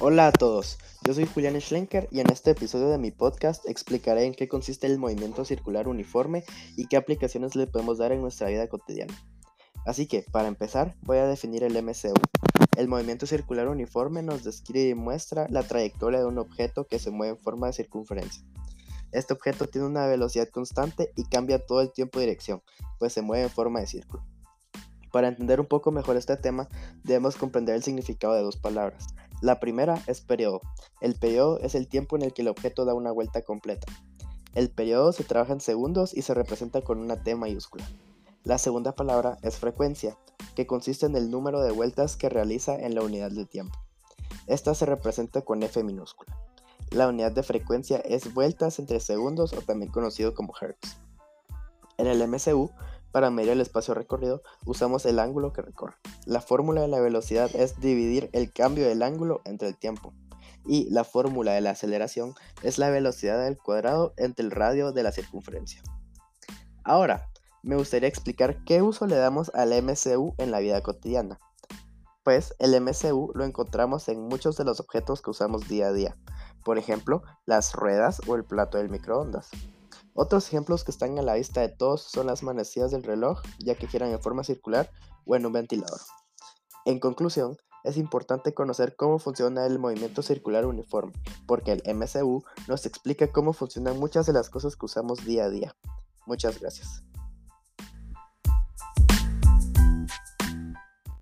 Hola a todos, yo soy Julián Schlenker y en este episodio de mi podcast explicaré en qué consiste el movimiento circular uniforme y qué aplicaciones le podemos dar en nuestra vida cotidiana. Así que, para empezar, voy a definir el MCU. El movimiento circular uniforme nos describe y muestra la trayectoria de un objeto que se mueve en forma de circunferencia. Este objeto tiene una velocidad constante y cambia todo el tiempo de dirección, pues se mueve en forma de círculo. Para entender un poco mejor este tema, debemos comprender el significado de dos palabras, la primera es periodo. El periodo es el tiempo en el que el objeto da una vuelta completa. El periodo se trabaja en segundos y se representa con una T mayúscula. La segunda palabra es frecuencia, que consiste en el número de vueltas que realiza en la unidad de tiempo. Esta se representa con F minúscula. La unidad de frecuencia es vueltas entre segundos o también conocido como hertz. En el MCU para medir el espacio recorrido usamos el ángulo que recorre. La fórmula de la velocidad es dividir el cambio del ángulo entre el tiempo. Y la fórmula de la aceleración es la velocidad al cuadrado entre el radio de la circunferencia. Ahora, me gustaría explicar qué uso le damos al MCU en la vida cotidiana. Pues el MCU lo encontramos en muchos de los objetos que usamos día a día, por ejemplo, las ruedas o el plato del microondas. Otros ejemplos que están a la vista de todos son las manecillas del reloj, ya que giran en forma circular o en un ventilador. En conclusión, es importante conocer cómo funciona el movimiento circular uniforme, porque el MCU nos explica cómo funcionan muchas de las cosas que usamos día a día. Muchas gracias.